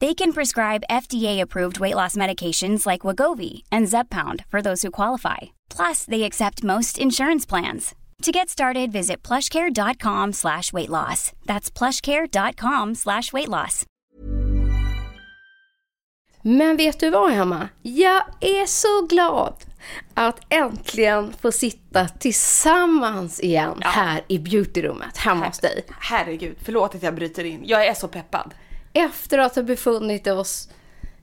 They can prescribe FDA-approved weight loss medications like Wagovi and Zepbound for those who qualify. Plus, they accept most insurance plans. To get started, visit plushcare.com slash weight loss. That's plushcare.com slash weight loss. Men vet du vad, Emma? Jag är så glad att äntligen få sitta tillsammans igen Ja. här i beautyrummet hemma hos dig. Herregud, förlåt att jag bryter in. Jag är så peppad. Efter att ha befunnit oss,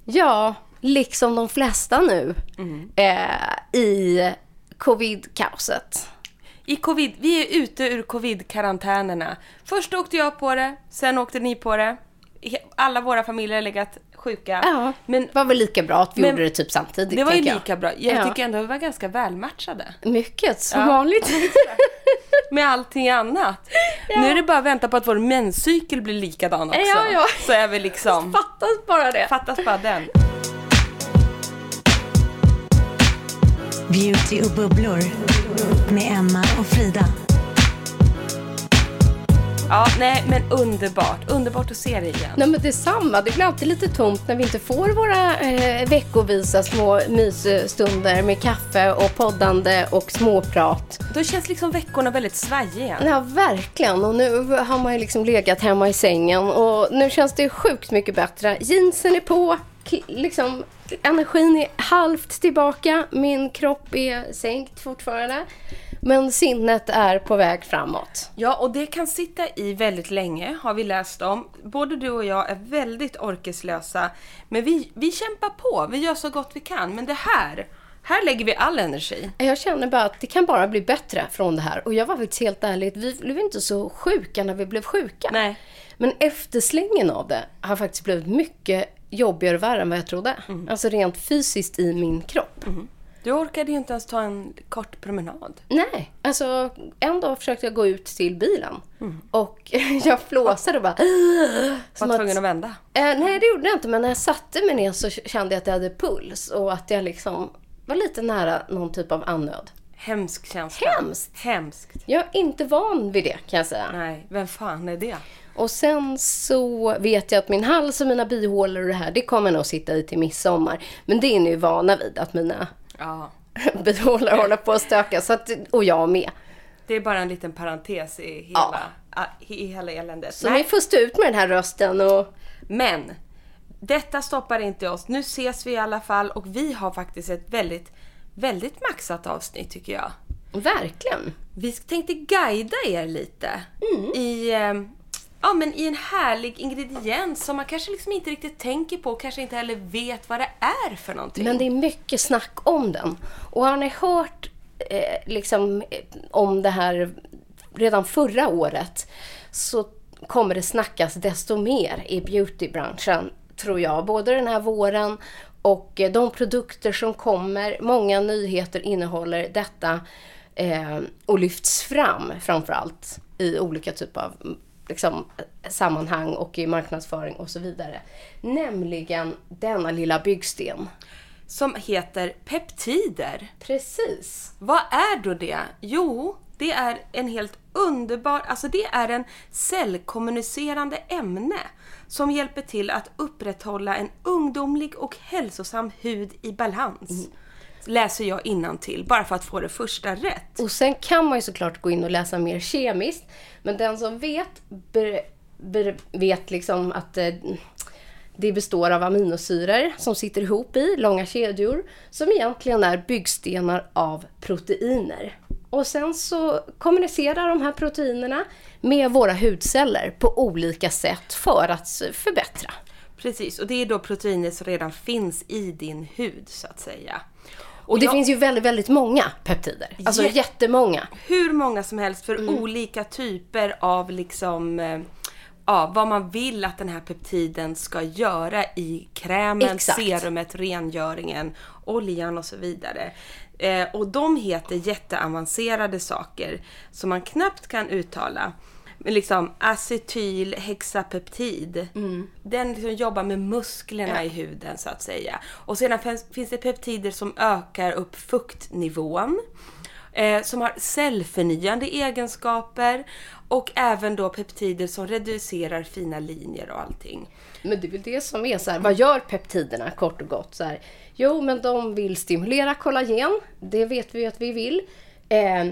ja, liksom de flesta nu, Mm. eh, i covid-kaoset. I covid, vi är ute ur covid-karantänerna. Först åkte jag på det, sen åkte ni på det. Alla våra familjer har legat sjuka. Ja, Men det var väl lika bra att vi Men gjorde det typ samtidigt. det var ju tänker jag. lika bra. Jag Ja. tycker ändå att vi var ganska välmatchade. Mycket, som Ja. vanligt. Med allting annat. Nu är det bara att vänta på att vår menscykel blir likadan också. Ja, ja. Så är vi liksom... Fattas bara det. Fattas bara den. Beauty och bubblor med Emma och Frida. Ja, nej men underbart. Underbart att se dig igen. Nej men detsamma, det blir alltid lite tomt när vi inte får våra eh, veckovisa små mysstunder med kaffe och poddande och småprat. Då känns liksom veckorna väldigt svajiga. Ja, verkligen. Och nu har man ju liksom legat hemma i sängen och nu känns det sjukt mycket bättre. Jeansen är på, liksom energin är halvt tillbaka. Min kropp är sänkt fortfarande. Men sinnet är på väg framåt. Ja, och det kan sitta i väldigt länge, har vi läst om. Både du och jag är väldigt orkeslösa, men vi, vi kämpar på. Vi gör så gott vi kan. Men det här, här lägger vi all energi. Jag känner bara att det kan bara bli bättre från det här. Och jag var faktiskt helt ärlig, vi blev inte så sjuka när vi blev sjuka. Nej. Men efterslängen av det har faktiskt blivit mycket jobbigare och värre än vad jag trodde. Alltså rent fysiskt i min kropp. Du orkade ju inte ens ta en kort promenad. Nej, alltså en dag försökte jag gå ut till bilen. Och jag flåsade och bara... Var att, tvungen att vända. eh, nej, det gjorde jag inte. Men när jag satte mig ner så kände jag att jag hade puls. Och att jag liksom var lite nära någon typ av andnöd. Hemsk känsla. Hemskt. Hemskt. Jag är inte van vid det kan jag säga. Nej, vem fan är det? Och sen så vet jag att min hals och mina bihålor och det här, det kommer nog sitta i till midsommar. Men det är ni ju vana vid, att mina Ja. bihålor håller på att stöka. Så att, och jag med. Det är bara en liten parentes i hela, ah, i hela eländet. Så ni får stå ut med den här rösten och... Men detta stoppar inte oss. Nu ses vi i alla fall och vi har faktiskt ett väldigt, väldigt maxat avsnitt tycker jag. Verkligen. Vi tänkte guida er lite i, eh, ja, men i en härlig ingrediens som man kanske liksom inte riktigt tänker på och kanske inte heller vet vad det är för någonting. Men det är mycket snack om den. Och har ni hört eh, liksom eh, om det här redan förra året så kommer det snackas desto mer i beautybranschen, tror jag. Både den här våren och eh, de produkter som kommer. Många nyheter innehåller detta eh, och lyfts fram framför allt i olika typer av liksom, sammanhang och i marknadsföring och så vidare. Nämligen denna lilla byggsten. Som heter peptider. Precis. Vad är då det? Jo, Det är en helt underbar, alltså det är en cellkommunicerande ämne som hjälper till att upprätthålla en ungdomlig och hälsosam hud i balans. Läser jag till bara för att få det första rätt. Och sen kan man ju såklart gå in och läsa mer kemiskt. Men den som vet, ber, ber, vet liksom att eh, det består av aminosyror som sitter ihop i långa kedjor som egentligen är byggstenar av proteiner. Och sen så kommunicerar de här proteinerna med våra hudceller på olika sätt för att förbättra. Precis, och det är då proteiner som redan finns i din hud så att säga. Och det jag... finns ju väldigt, väldigt många peptider. Alltså Jät jättemånga. Hur många som helst för mm. olika typer av liksom eh, ja, vad man vill att den här peptiden ska göra i krämen, Exakt. serumet, rengöringen, oljan och så vidare. Eh, och de heter jätteavancerade saker som man knappt kan uttala. Men liksom acetylhexapeptid. Mm. Den liksom jobbar med musklerna ja. i huden så att säga. Och sedan finns det peptider som ökar upp fuktnivån. Eh, som har cellförnyande egenskaper och även då peptider som reducerar fina linjer och allting. Men det är väl det som är så här, vad gör peptiderna kort och gott? Så här, jo, men de vill stimulera kollagen. Det vet vi att vi vill. Eh,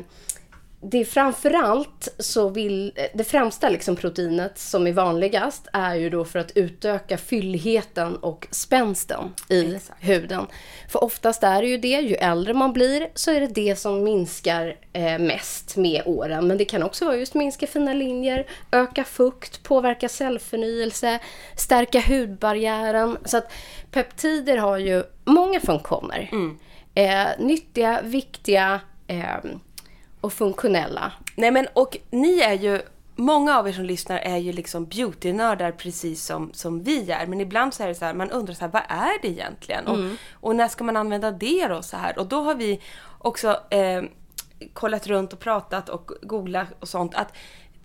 det är framförallt så vill, det främsta liksom proteinet som är vanligast är ju då för att utöka fylligheten och spänsten i Exakt. huden. För oftast är det ju det, ju äldre man blir så är det det som minskar eh, mest med åren. Men det kan också vara just minska fina linjer, öka fukt, påverka cellförnyelse, stärka hudbarriären. Så att peptider har ju många funktioner. Mm. Eh, nyttiga, viktiga, eh, och funktionella. Nej men och ni är ju Många av er som lyssnar är ju liksom beautynördar precis som, som vi är. Men ibland så är det så här, man undrar så här, vad är det egentligen? Mm. Och, och, när ska man använda det då så här? Och då har vi också eh, kollat runt och pratat och googlat och sånt. Att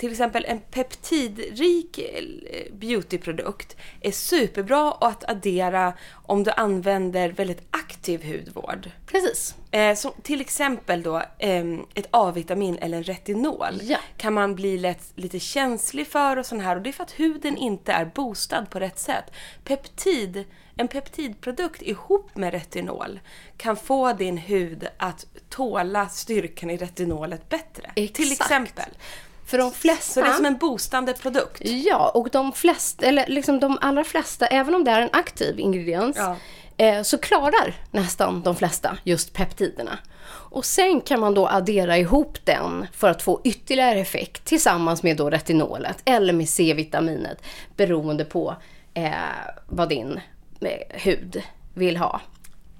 till exempel en peptidrik eh, beautyprodukt är superbra att addera om du använder väldigt aktiv hudvård. Precis. Eh, som till exempel då eh, ett A-vitamin eller en retinol ja. kan man bli lätt, lite känslig för och sån här och det är för att huden inte är boostad på rätt sätt. Peptid, en peptidprodukt ihop med retinol kan få din hud att tåla styrkan i retinolet bättre. Exakt. Till exempel. För de flesta... Så det är som en boostande produkt? Ja, och de flesta, eller liksom de allra flesta, även om det är en aktiv ingrediens, ja. eh, så klarar nästan de flesta just peptiderna. Och sen kan man då addera ihop den för att få ytterligare effekt tillsammans med då retinolet eller med C-vitaminet beroende på eh, vad din eh, hud vill ha.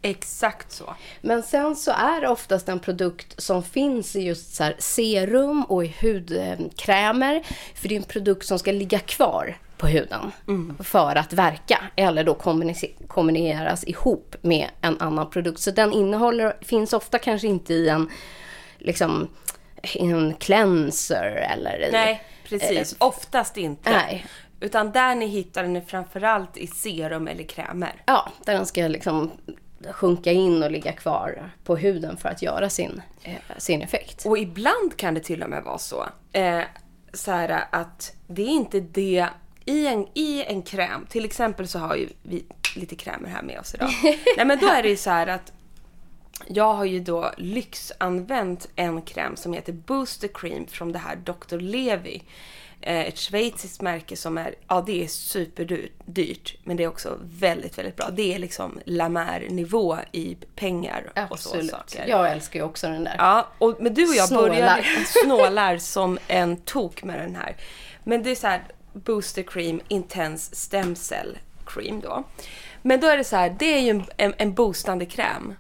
Exakt så. Men sen så är det oftast en produkt som finns i just så serum och i hudkrämer. För det är en produkt som ska ligga kvar på huden mm. för att verka eller då kombineras ihop med en annan produkt. Så den innehåller, finns ofta kanske inte i en, liksom, en cleanser eller... Nej, precis. Eh, Oftast inte. Nej. Utan där ni hittar den är framförallt i serum eller krämer. Ja, där den ska liksom sjunka in och ligga kvar på huden för att göra sin, eh, sin effekt. Och ibland kan det till och med vara så, eh, så här, att det är inte det i en, i en kräm, till exempel så har ju vi lite krämer här med oss idag. Nej men då är det ju så här att jag har ju då lyxanvänt en kräm som heter Booster Cream från det här Dr. Levi. Eh, ett schweiziskt märke som är, ja det är superdyrt men det är också väldigt, väldigt bra. Det är liksom La Mer-nivå i pengar och Absolut. så saker. Jag älskar ju också den där. Ja, och, men du och jag snålar. började snålar som en tok med den här. Men det är så här Booster Cream Intense Stem Cell Cream då. Men då är det så här, det är ju en, en, en boostande kräm.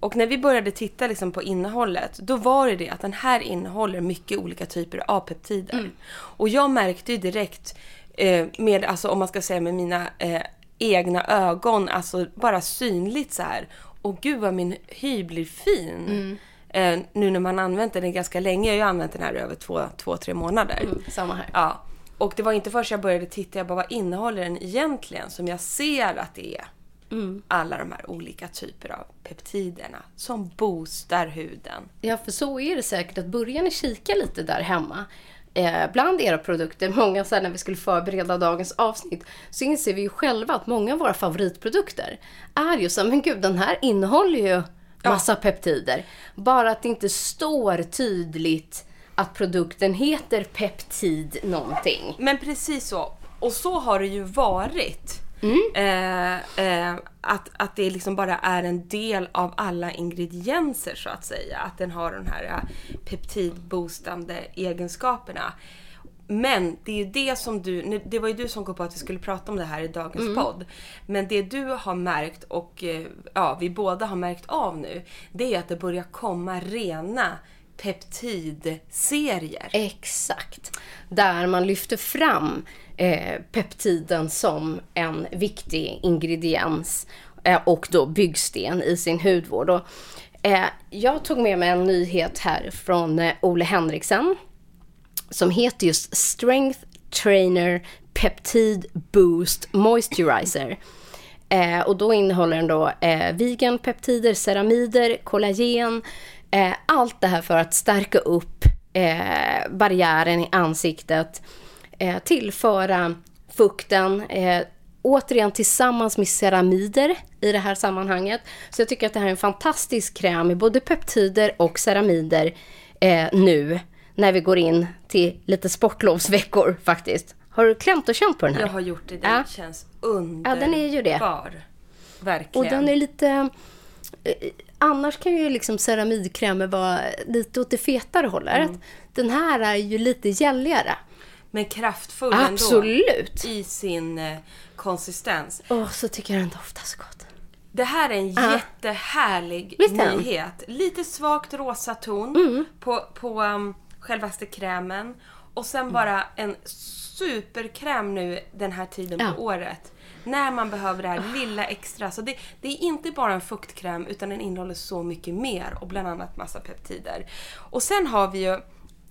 Och när vi började titta liksom på innehållet, då var det det att den här innehåller mycket olika typer av peptider. Mm. Och jag märkte ju direkt, eh, med, alltså, om man ska säga med mina eh, egna ögon, alltså bara synligt så här. Och gud vad min hy blir fin. Mm. Eh, nu när man använt den ganska länge. Jag har ju använt den här över två, två tre månader. Mm, samma här. Ja. Och det var inte först jag började titta, jag bara vad innehåller den egentligen? Som jag ser att det är alla de här olika typer av peptiderna som boostar huden. Ja, för så är det säkert. Att börja ni kika lite där hemma eh, bland era produkter. Många så här, när vi skulle förbereda dagens avsnitt så inser vi ju själva att många av våra favoritprodukter är ju så men gud den här innehåller ju massa peptider. Bara att det inte står tydligt att produkten heter peptid någonting. Men precis så. Och så har det ju varit. Eh, eh, att, att det liksom bara är en del av alla ingredienser så att säga. Att den har de här eh, peptidboostande egenskaperna. Men det är ju det som du, det var ju du som kom på att vi skulle prata om det här i dagens podd. Men det du har märkt och eh, ja, vi båda har märkt av nu, det är att det börjar komma rena peptidserier. Exakt. Där man lyfter fram eh, peptiden som en viktig ingrediens eh, och då byggsten i sin hudvård. Och, eh, jag tog med mig en nyhet här från eh, Ole Henriksen som heter just Strength Trainer Peptid Boost Moisturizer. Eh, och då innehåller den då eh, vegan peptider, ceramider, kollagen, eh, allt det här för att stärka upp eh, barriären i ansiktet, tillföra fukten, eh, återigen tillsammans med ceramider i det här sammanhanget. Så jag tycker att det här är en fantastisk kräm med både peptider och ceramider eh, nu när vi går in till lite sportlovsveckor faktiskt. Har du klämt och känt på den här? Jag har gjort det. Den Ja. känns underbar. Ja, den är ju det. Verkligen. Och den är lite... eh, Annars kan ju liksom ceramidkrämer vara lite åt det fetare hållet. Mm. Den här är ju lite gälligare. Men kraftfull Absolut. ändå. I sin eh, konsistens. Åh, så tycker jag den doftar så gott. Det här är en Ja. jättehärlig Visst nyhet. Lite svagt rosa ton på, på um, självaste krämen. Och sen bara en superkräm nu den här tiden Ja. på året. När man behöver det här lilla extra. Så det, det är inte bara en fuktkräm utan den innehåller så mycket mer och bland annat massa peptider. Och sen har vi ju...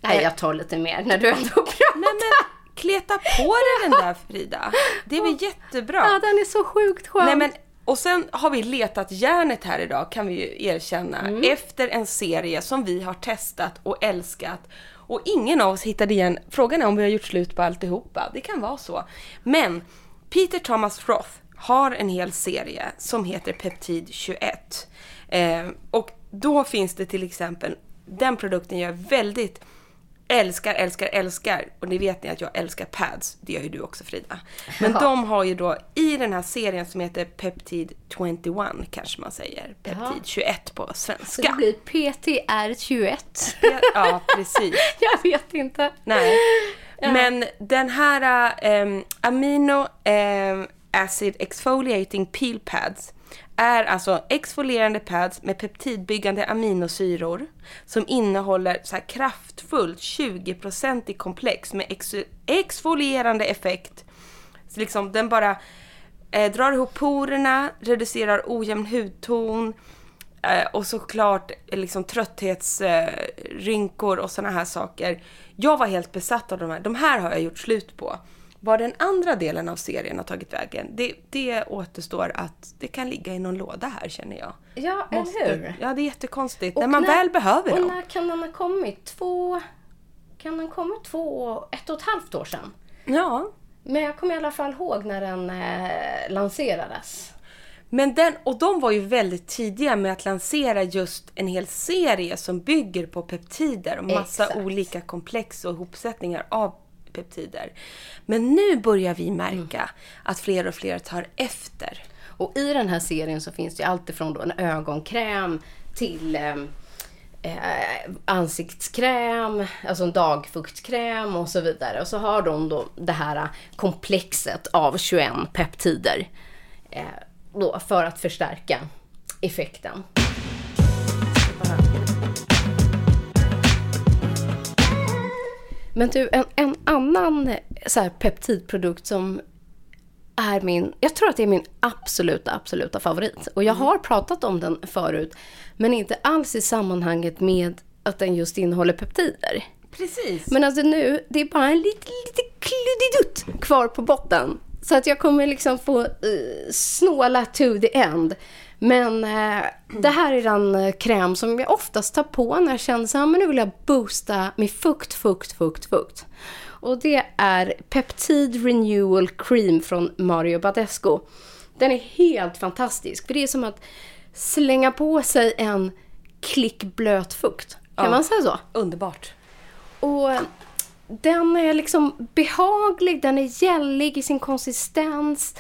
Nej, jag tar lite mer när du ändå pratar. Nej men kleta på dig den där Frida. Det är väl jättebra. Ja, den är så sjukt skön. Nej, men, och sen har vi letat järnet här idag kan vi ju erkänna. Mm. Efter en serie som vi har testat och älskat. Och ingen av oss hittade igen. Frågan är om vi har gjort slut på alltihopa. Det kan vara så. Men Peter Thomas Roth har en hel serie som heter Peptid 21. Eh, och då finns det till exempel den produkten jag är väldigt älskar, älskar, älskar. Och ni vet ni att jag älskar pads. Det gör ju du också Frida. Men de har ju då i den här serien som heter Peptid 21 kanske man säger. Peptid 21 på Så det svenska. blir PTR21. Ja, precis. jag vet inte. Nej. Men den här um, Amino em, Acid Exfoliating Peel Pads är alltså exfolierande pads med peptidbyggande aminosyror som innehåller så här kraftfullt 20% i komplex med ex exfolierande effekt. Så liksom den bara eh, drar ihop porerna, reducerar ojämn hudton eh, och såklart eh, liksom trötthetsrynkor eh, och såna här saker. Jag var helt besatt av de här. De här har jag gjort slut på. Var den andra delen av serien har tagit vägen, det, det återstår att det kan ligga i någon låda här känner jag. Ja, eller hur? Ja, det är jättekonstigt. Och när man väl behöver och dem. när kan den ha kommit? Två... Kan den ha kommit två, ett och ett halvt år sedan? Ja. Men jag kommer i alla fall ihåg när den eh, lanserades. Men den, och de var ju väldigt tidiga med att lansera just en hel serie som bygger på peptider och massa Exakt. olika komplex och ihopsättningar av peptider. Men nu börjar vi märka att fler och fler tar efter. Och i den här serien så finns det ju alltifrån då en ögonkräm till eh, eh, ansiktskräm, alltså en dagfuktkräm och så vidare. Och så har de då det här komplexet av 21 peptider eh, då för att förstärka effekten. Men du, en, en annan så här, peptidprodukt som är min, jag tror att det är min absoluta, absoluta favorit. Och jag har pratat om den förut, men inte alls i sammanhanget med att den just innehåller peptider. Precis. Men alltså nu, det är bara en liten, liten kluddidutt kvar på botten. Så att jag kommer liksom få uh, snåla to the end. Men uh, det här är den uh, kräm som jag oftast tar på när jag känner men nu vill jag boosta med fukt, fukt, fukt, fukt. Och det är Peptide Renewal Cream från Mario Badescu. Den är helt fantastisk, för det är som att slänga på sig en klick blöt fukt. Kan Ja. man säga så? Underbart. Och den är liksom behaglig, den är gällig i sin konsistens.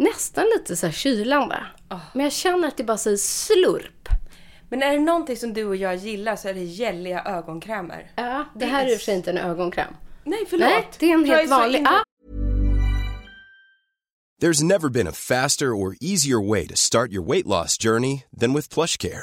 Nästan lite så här kylande. Men jag känner att det bara säger slurp. Men är det någonting som du och jag gillar så är det gälliga ögonkrämer. Ja, det, Det här är är i och för sig inte en ögonkräm. Nej, förlåt. Nej, det är en Jag helt så vanlig. Ah, There's never been a faster or easier way to start your weight loss journey than with PlushCare.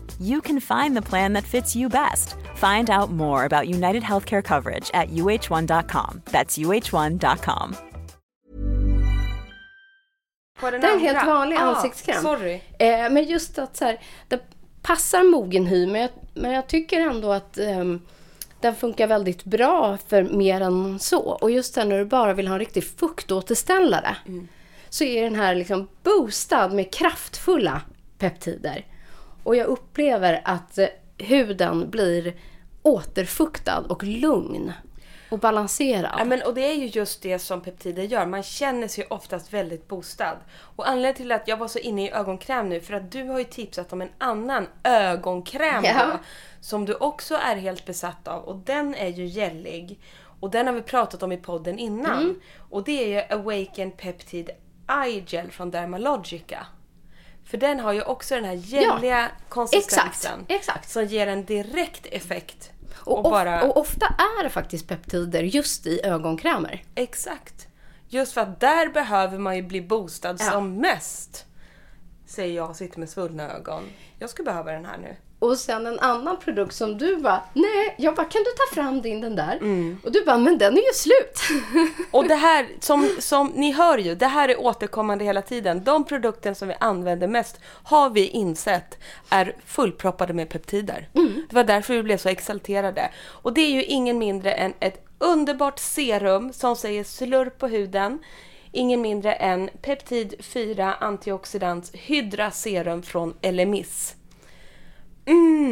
you can find the plan that fits you best. Find out more about United Healthcare coverage at uh1.com. That's uh1.com. På den det är en helt vanlig Ah, ansiktskräm. Sorry. Eh, men just att så här, det passar mogen hy, men jag, men jag tycker ändå att ehm, den funkar väldigt bra för mer än så. Och just sen när du bara vill ha en riktig fuktåterställare så är den här liksom boostad med kraftfulla peptider. Och jag upplever att eh, huden blir återfuktad och lugn och balanserad. Ja, men, och det är ju just det som peptider gör. Man känner sig oftast väldigt boostad. Och anledningen till att jag var så inne i ögonkräm nu, för att du har ju tipsat om en annan ögonkräm Ja. då, som du också är helt besatt av. Och den är ju gällig. Och den har vi pratat om i podden innan. Mm. Och det är ju Awaken Peptide Eye Gel från Dermalogica. För den har ju också den här gälliga konsistensen. exakt, exakt. Som ger en direkt effekt. och, Och, of- bara... och ofta är det faktiskt peptider just i ögonkrämer. Exakt. Just för att där behöver man ju bli boostad Ja. som mest. Säger jag och sitter med svullna ögon. Jag skulle behöva den här nu. Och sen en annan produkt som du bara, nej, jag bara, kan du ta fram din den där? Mm. Och du bara, men den är ju slut. Och det här, som, som ni hör ju, det här är återkommande hela tiden. De produkter som vi använder mest har vi insett är fullproppade med peptider. Det var därför vi blev så exalterade. Och det är ju ingen mindre än ett underbart serum som säger slurp på huden. Ingen mindre än Peptid 4 Antioxidants Hydra Serum från Elemis.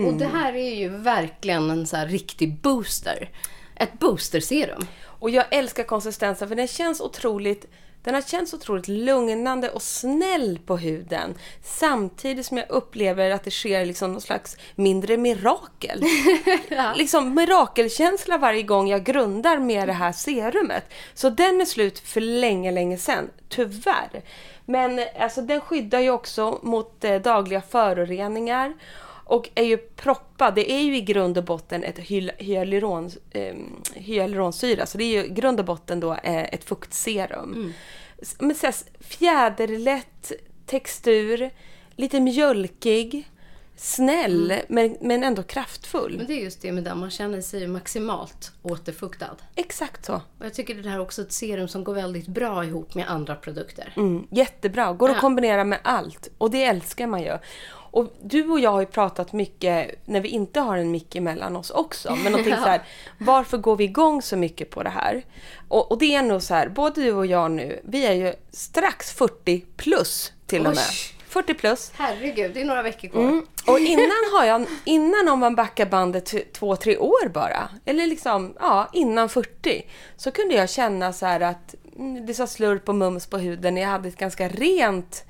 Och det här är ju verkligen en så här riktig booster. Ett boosterserum. Och jag älskar konsistensen för den känns otroligt den har känts otroligt lugnande och snäll på huden. Samtidigt som jag upplever att det sker liksom någon slags mindre mirakel. Liksom mirakelkänsla varje gång jag grundar med det här serumet. Så den är slut för länge, länge sedan. Tyvärr. Men alltså den skyddar ju också mot eh, dagliga föroreningar. Och är ju proppad, det är ju i grund och botten ett hyaluron, eh, hyaluronsyra, så det är ju i grund och botten då eh, ett fuktserum. S- Men så här, fjäderlätt textur, lite mjölkig, snäll men, men ändå kraftfull. Men det är just det med den, man känner sig maximalt återfuktad. Exakt så. Och jag tycker det här är också ett serum som går väldigt bra ihop med andra produkter. Mm, jättebra, går att Ja. kombinera med allt. Och det älskar man ju. Och du och jag har ju pratat mycket när vi inte har en mick emellan oss också. Men någonting så här, varför går vi igång så mycket på det här? Och, och det är nog så här, både du och jag nu, vi är ju strax 40 plus till och med. Oj. 40 plus. Herregud, det är några veckor kvar. Mm. Och innan har jag, innan om man backar bandet två, tre år bara, eller liksom, ja, innan 40, så kunde jag känna så här att mm, det sa slurp och mums på huden. Jag hade ett ganska rent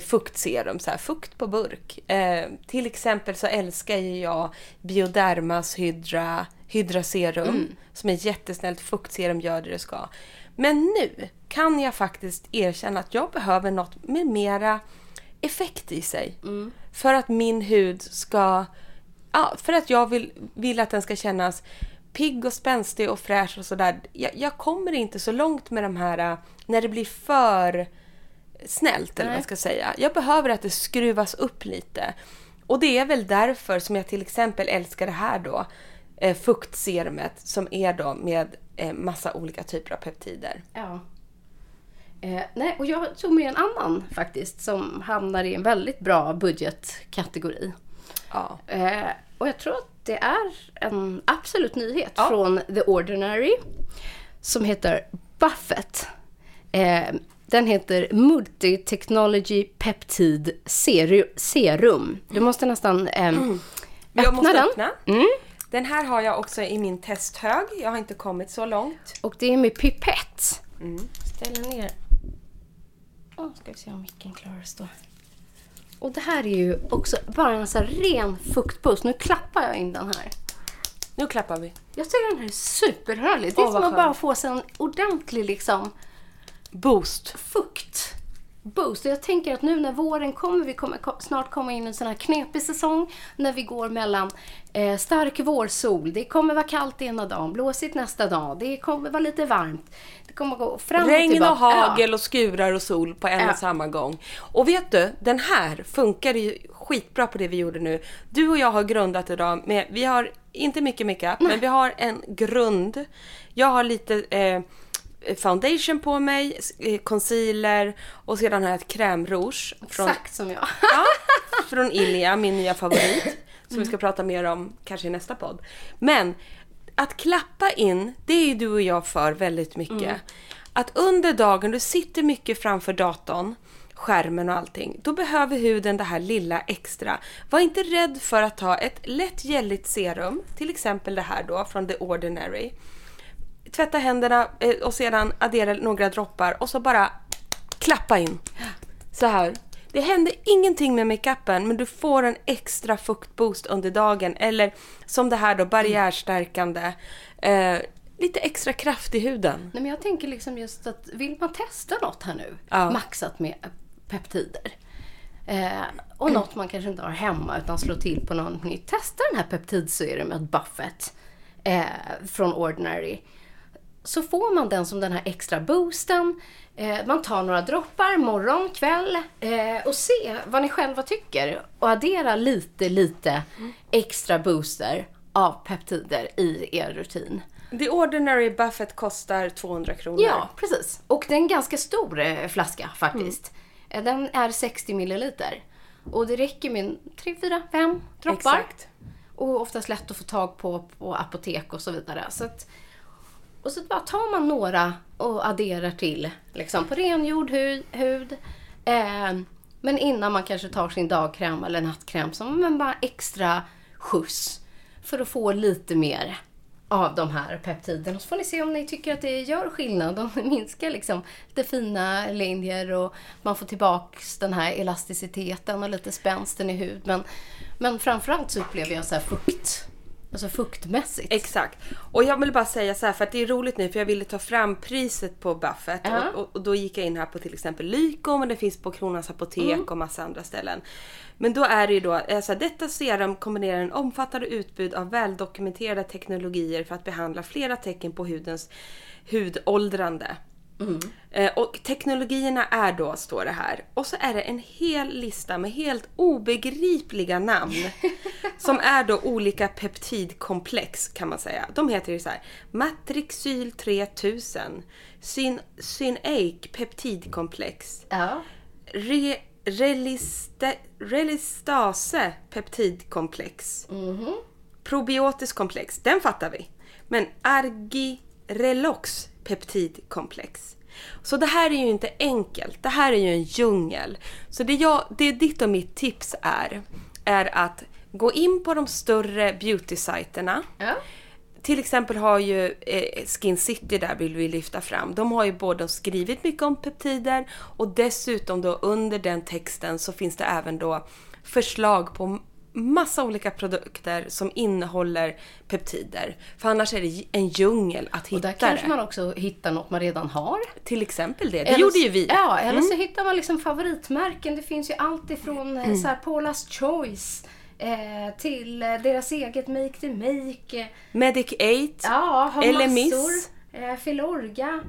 fuktserum, så här, fukt på burk. Eh, till exempel så älskar ju jag Biodermas Hydra, Hydra Serum, som är jättesnällt fuktserum, gör det det ska. Men nu kan jag faktiskt erkänna att jag behöver något med mera effekt i sig. För att min hud ska... Ja, för att jag vill, vill att den ska kännas pigg och spänstig och fräsch och sådär. Jag, jag kommer inte så långt med de här äh, när det blir för snällt eller vad jag ska säga. Jag behöver att det skruvas upp lite. Och det är väl därför som jag till exempel älskar det här då. Eh, fuktserumet som är då med eh, massa olika typer av peptider. Ja. Eh, nej, och jag tog med en annan faktiskt som hamnar i en väldigt bra budgetkategori. Ja. Eh, och jag tror att det är en absolut nyhet Ja. från The Ordinary som heter Buffett. Eh, den heter Multitechnology Peptide Seru- Serum. Du måste nästan eh, öppna Jag måste den. öppna. Mm. Den här har jag också i min testhög. Jag har inte kommit så långt. Och det är med pipett. Mm. Ställer ner. Oh, ska vi se om micken klarar att stå. Och det här är ju också bara en här ren fuktboost. Nu klappar jag in den här. Nu klappar vi. Jag tycker den här är superhärlig. Det är Åh, som att bara få sig en ordentlig liksom Boost. fukt. Boost. Och jag tänker att nu när våren kommer, vi kommer ko- snart komma in i en sån här knepig säsong. När vi går mellan eh, stark vårsol, det kommer vara kallt ena dagen, blåsigt nästa dag, det kommer vara lite varmt. Det kommer gå fram och Regn och hagel och skurar och sol på en Ja. och samma gång. Och vet du, den här funkar ju skitbra på det vi gjorde nu. Du och jag har grundat idag med, vi har inte mycket makeup, men vi har en grund. Jag har lite eh, foundation på mig, eh, concealer och sedan har jag ett crème rouge. Från, Exakt som jag. Ja, från Ilia, min nya favorit. Som vi ska prata mer om kanske i nästa podd. Men att klappa in, det är ju du och jag för väldigt mycket. Att under dagen, du sitter mycket framför datorn, skärmen och allting. Då behöver huden det här lilla extra. Var inte rädd för att ta ett lätt gälligt serum, till exempel det här då från The Ordinary. Tvätta händerna eh, och sedan addera några droppar och så bara klappa in. Så här. Det händer ingenting med makeupen men du får en extra fuktboost under dagen. Eller som det här då, barriärstärkande. Eh, lite extra kraft i huden. Nej, men jag tänker liksom just att vill man testa något här nu, Ja. maxat med peptider. Eh, och något man kanske inte har hemma utan slå till på något nytt. Testa den här peptidserumet Buffett eh, från Ordinary. Så får man den som den här extra boosten. Eh, man tar några droppar morgon, kväll eh, och se vad ni själva tycker. Och addera lite, lite extra booster av peptider i er rutin. The Ordinary Buffett kostar 200 kronor. Ja, precis. Och det är en ganska stor eh, flaska faktiskt. Eh, Den är 60 milliliter. Och det räcker med 3, 4, 5 droppar. Exakt. Och oftast lätt att få tag på på apotek och så vidare. Så att, och så bara tar man några och adderar till liksom, på rengjord hud. hud. Eh, men innan man kanske tar sin dagkräm eller nattkräm som men bara extra skjuts. För att få lite mer av de här peptiderna. Så får ni se om ni tycker att det gör skillnad. Om det minskar liksom lite fina linjer och man får tillbaks den här elasticiteten och lite spänsten i hud. Men, men framförallt så upplever jag så här fukt. Alltså fuktmässigt. Exakt. Och jag vill bara säga så här för att det är roligt nu för jag ville ta fram priset på Buffett Ja. och, och, och då gick jag in här på till exempel Lyko men det finns på Kronans Apotek och massa andra ställen. Men då är det ju då, alltså, detta serum kombinerar en omfattande utbud av väldokumenterade teknologier för att behandla flera tecken på hudens hudåldrande. Eh, och teknologierna är då, står det här. Och så är det en hel lista med helt obegripliga namn. som är då olika peptidkomplex kan man säga. De heter ju så här Matrixyl 3000, Syn, Synake peptidkomplex, Ja. Re, reliste, relistase peptidkomplex. Probiotisk komplex, den fattar vi. Men argirelox peptidkomplex. Så det här är ju inte enkelt. Det här är ju en djungel. Så det, jag, det ditt och mitt tips är, är att gå in på de större beauty-sajterna. Ja. Till exempel har ju eh, Skin City där vill vi lyfta fram. De har ju både skrivit mycket om peptider och dessutom då under den texten så finns det även då förslag på massa olika produkter som innehåller peptider. För annars är det en djungel att Och hitta där kanske det. man också hittar något man redan har. Till exempel det. Det Eller gjorde så- ju vi. Ja, eller så Mm. hittar man liksom favoritmärken. Det finns ju allt ifrån mm. så här Paula's Choice eh, till eh, deras eget Make the Make. eh, Medic 8. Ja, har Eller massor. Miss. Eh, Filorga.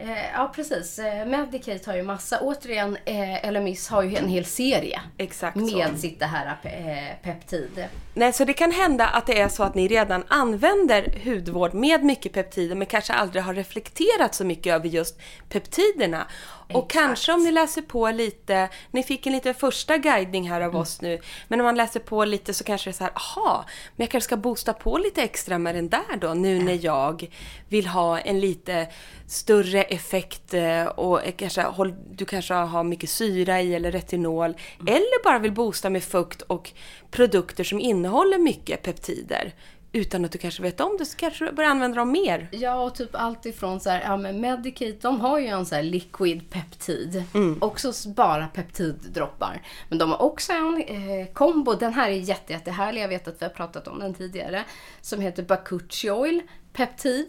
Eh, ja, precis. Eh, Medicate har ju massa. Återigen, eh, LMIS har ju en hel serie Exakt med så. sitt det här eh, peptid. Nej, så det kan hända att det är så att ni redan använder hudvård med mycket peptider men kanske aldrig har reflekterat så mycket över just peptiderna. Och kanske om ni läser på lite, ni fick en liten första guidning här av oss nu, men om man läser på lite så kanske det är så här, aha, men jag kanske ska boosta på lite extra med den där då, nu när jag vill ha en lite större effekt eh, och kanske, du kanske har mycket syra i eller retinol, eller bara vill boosta med fukt och produkter som innehåller mycket peptider utan att du kanske vet om det så kanske du börjar använda dem mer. Ja, och typ allt ifrån så här, ja men Medicate, de har ju en så här liquid peptid. Också s- bara peptiddroppar. Men de har också en eh, kombo, den här är jätte, jättehärlig, jag vet att vi har pratat om den tidigare. Som heter Bakuchi Oil Peptid.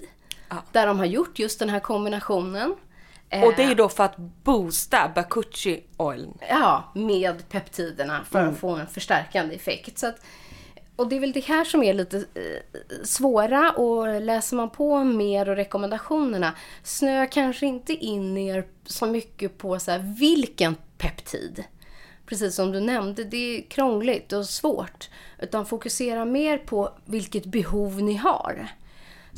Där de har gjort just den här kombinationen. Och det är Eh, ju då för att boosta Bakuchi Oil. Ja, med peptiderna för att få en förstärkande effekt. Så att, och det är väl det här som är lite eh, svåra och läser man på mer och rekommendationerna snöar kanske inte in er så mycket på så här, vilken peptid. Precis som du nämnde, det är krångligt och svårt. Utan fokusera mer på vilket behov ni har.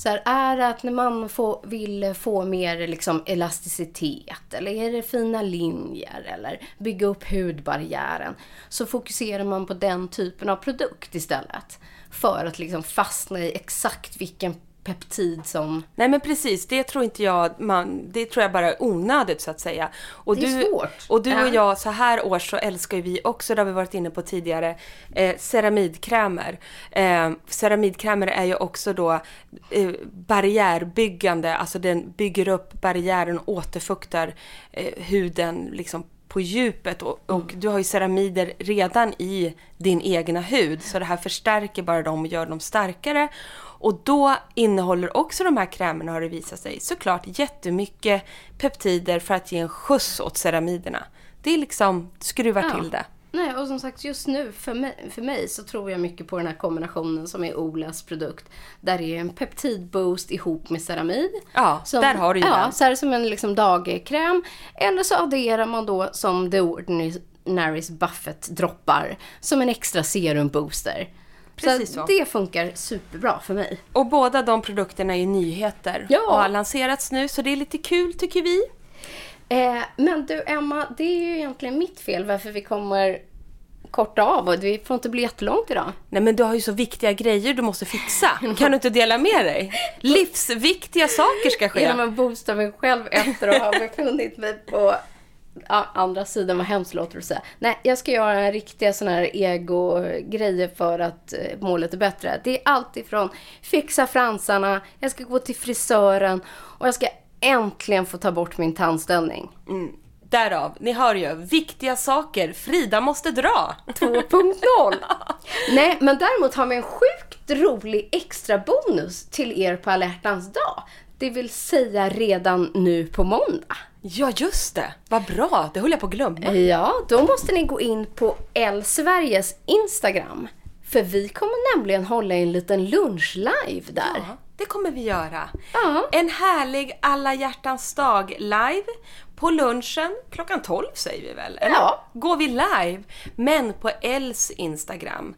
Så här, är det att när man får, vill få mer liksom elasticitet eller är det fina linjer eller bygga upp hudbarriären så fokuserar man på den typen av produkt istället. För att liksom fastna i exakt vilken peptid som... Nej men precis, det tror inte jag, man, det tror jag bara är onödigt så att säga. Och Det är du, svårt. Och du och jag, så här års så älskar ju vi också, det har vi varit inne på tidigare, eh, ceramidkrämer. Eh, ceramidkrämer är ju också då eh, barriärbyggande, alltså den bygger upp barriären och återfuktar eh, huden liksom på djupet och, och du har ju ceramider redan i din egna hud så det här förstärker bara dem och gör dem starkare. Och då innehåller också de här krämerna har det visat sig såklart jättemycket peptider för att ge en skjuts åt ceramiderna. Det är liksom skruvar Ja. till det. Nej, och som sagt just nu för mig, för mig så tror jag mycket på den här kombinationen som är Olas produkt. Där det är en peptidboost ihop med ceramid. Ja, där har du ju Ja, den. så är det som en liksom dagkräm. Eller så adderar man då som The Ordinary's Buffett-droppar som en extra serumbooster. Precis så. så. Det funkar superbra för mig. Och båda de produkterna är nyheter Ja. och har lanserats nu så det är lite kul tycker vi. Eh, men du Emma, det är ju egentligen mitt fel varför vi kommer korta av och det får inte bli jättelångt idag. Nej men du har ju så viktiga grejer du måste fixa. Kan du inte dela med dig? Livsviktiga saker ska ske. Genom att boosta mig själv efter att ha befunnit mig på ja, andra sidan, vad hemskt låter att säga. Nej, jag ska göra riktiga sådana här ego-grejer för att eh, målet är bättre. Det är allt ifrån fixa fransarna, jag ska gå till frisören och jag ska äntligen få ta bort min tandställning. Därav, ni hör ju, viktiga saker. Frida måste dra. 2.0. Nej, men däremot har vi en sjukt rolig extra bonus till er på alla hjärtans dag. Det vill säga redan nu på måndag. Ja, just det. Vad bra. Det höll jag på att glömma. Ja, då måste ni gå in på L Sveriges Instagram. För vi kommer nämligen hålla en liten lunchlive där. Ja, det kommer vi göra. Ja. En härlig alla hjärtans dag live på lunchen klockan 12 säger vi väl? Eller? Ja. Går vi live, men på Els Instagram.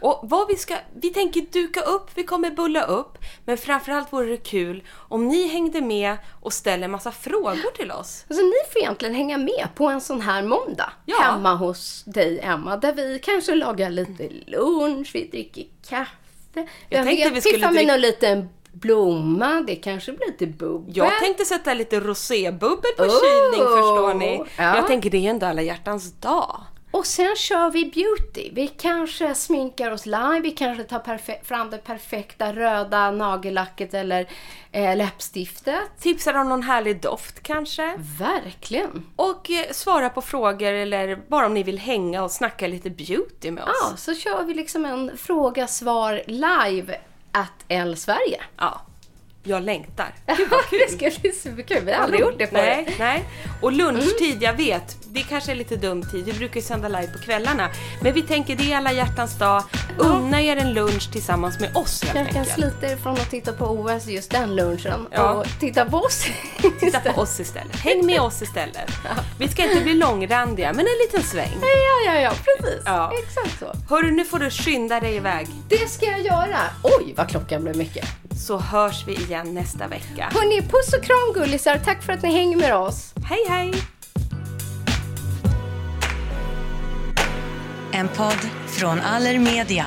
Och vad vi ska, vi tänker duka upp, vi kommer bulla upp, men framförallt vore det kul om ni hängde med och ställer massa frågor till oss. Alltså ni får egentligen hänga med på en sån här måndag Ja. hemma hos dig Emma, där vi kanske lagar lite lunch, vi dricker kaffe. Jag tänkte vi skulle piffar med drick- någon liten blomma, det kanske blir lite bubbel. Jag tänkte sätta lite rosébubbel på Oh, kylning förstår ni. ja. Jag tänker det är ändå alla hjärtans dag. Och sen kör vi beauty. Vi kanske sminkar oss live, vi kanske tar fram det perfekta röda nagellacket eller eh, läppstiftet. Tipsar om någon härlig doft kanske. Verkligen. Och eh, svara på frågor eller bara om ni vill hänga och snacka lite beauty med oss. Ja, så kör vi liksom en fråga-svar live at L Sverige. Ja. Jag längtar. Gud vad kul! det ska bli superkul. Vi har aldrig gjort det förut. Nej, nej. Och lunchtid, jag vet, det kanske är lite dum tid. Vi brukar ju sända live på kvällarna. Men vi tänker det är alla hjärtans dag. Unna er en lunch tillsammans med oss helt Jag kan enkelt. slita er från att titta på OS just den lunchen Ja. och titta på oss. Titta på oss istället. Häng med oss istället. Vi ska inte bli långrandiga, men en liten sväng. Ja, ja, ja, precis. Ja. Exakt så. Hörru, nu får du skynda dig iväg. Det ska jag göra. Oj, vad klockan blev mycket. Så hörs vi igen nästa vecka. Hörni, puss och kram gullisar. Tack för att ni hänger med oss. Hej, hej! En podd från Allermedia.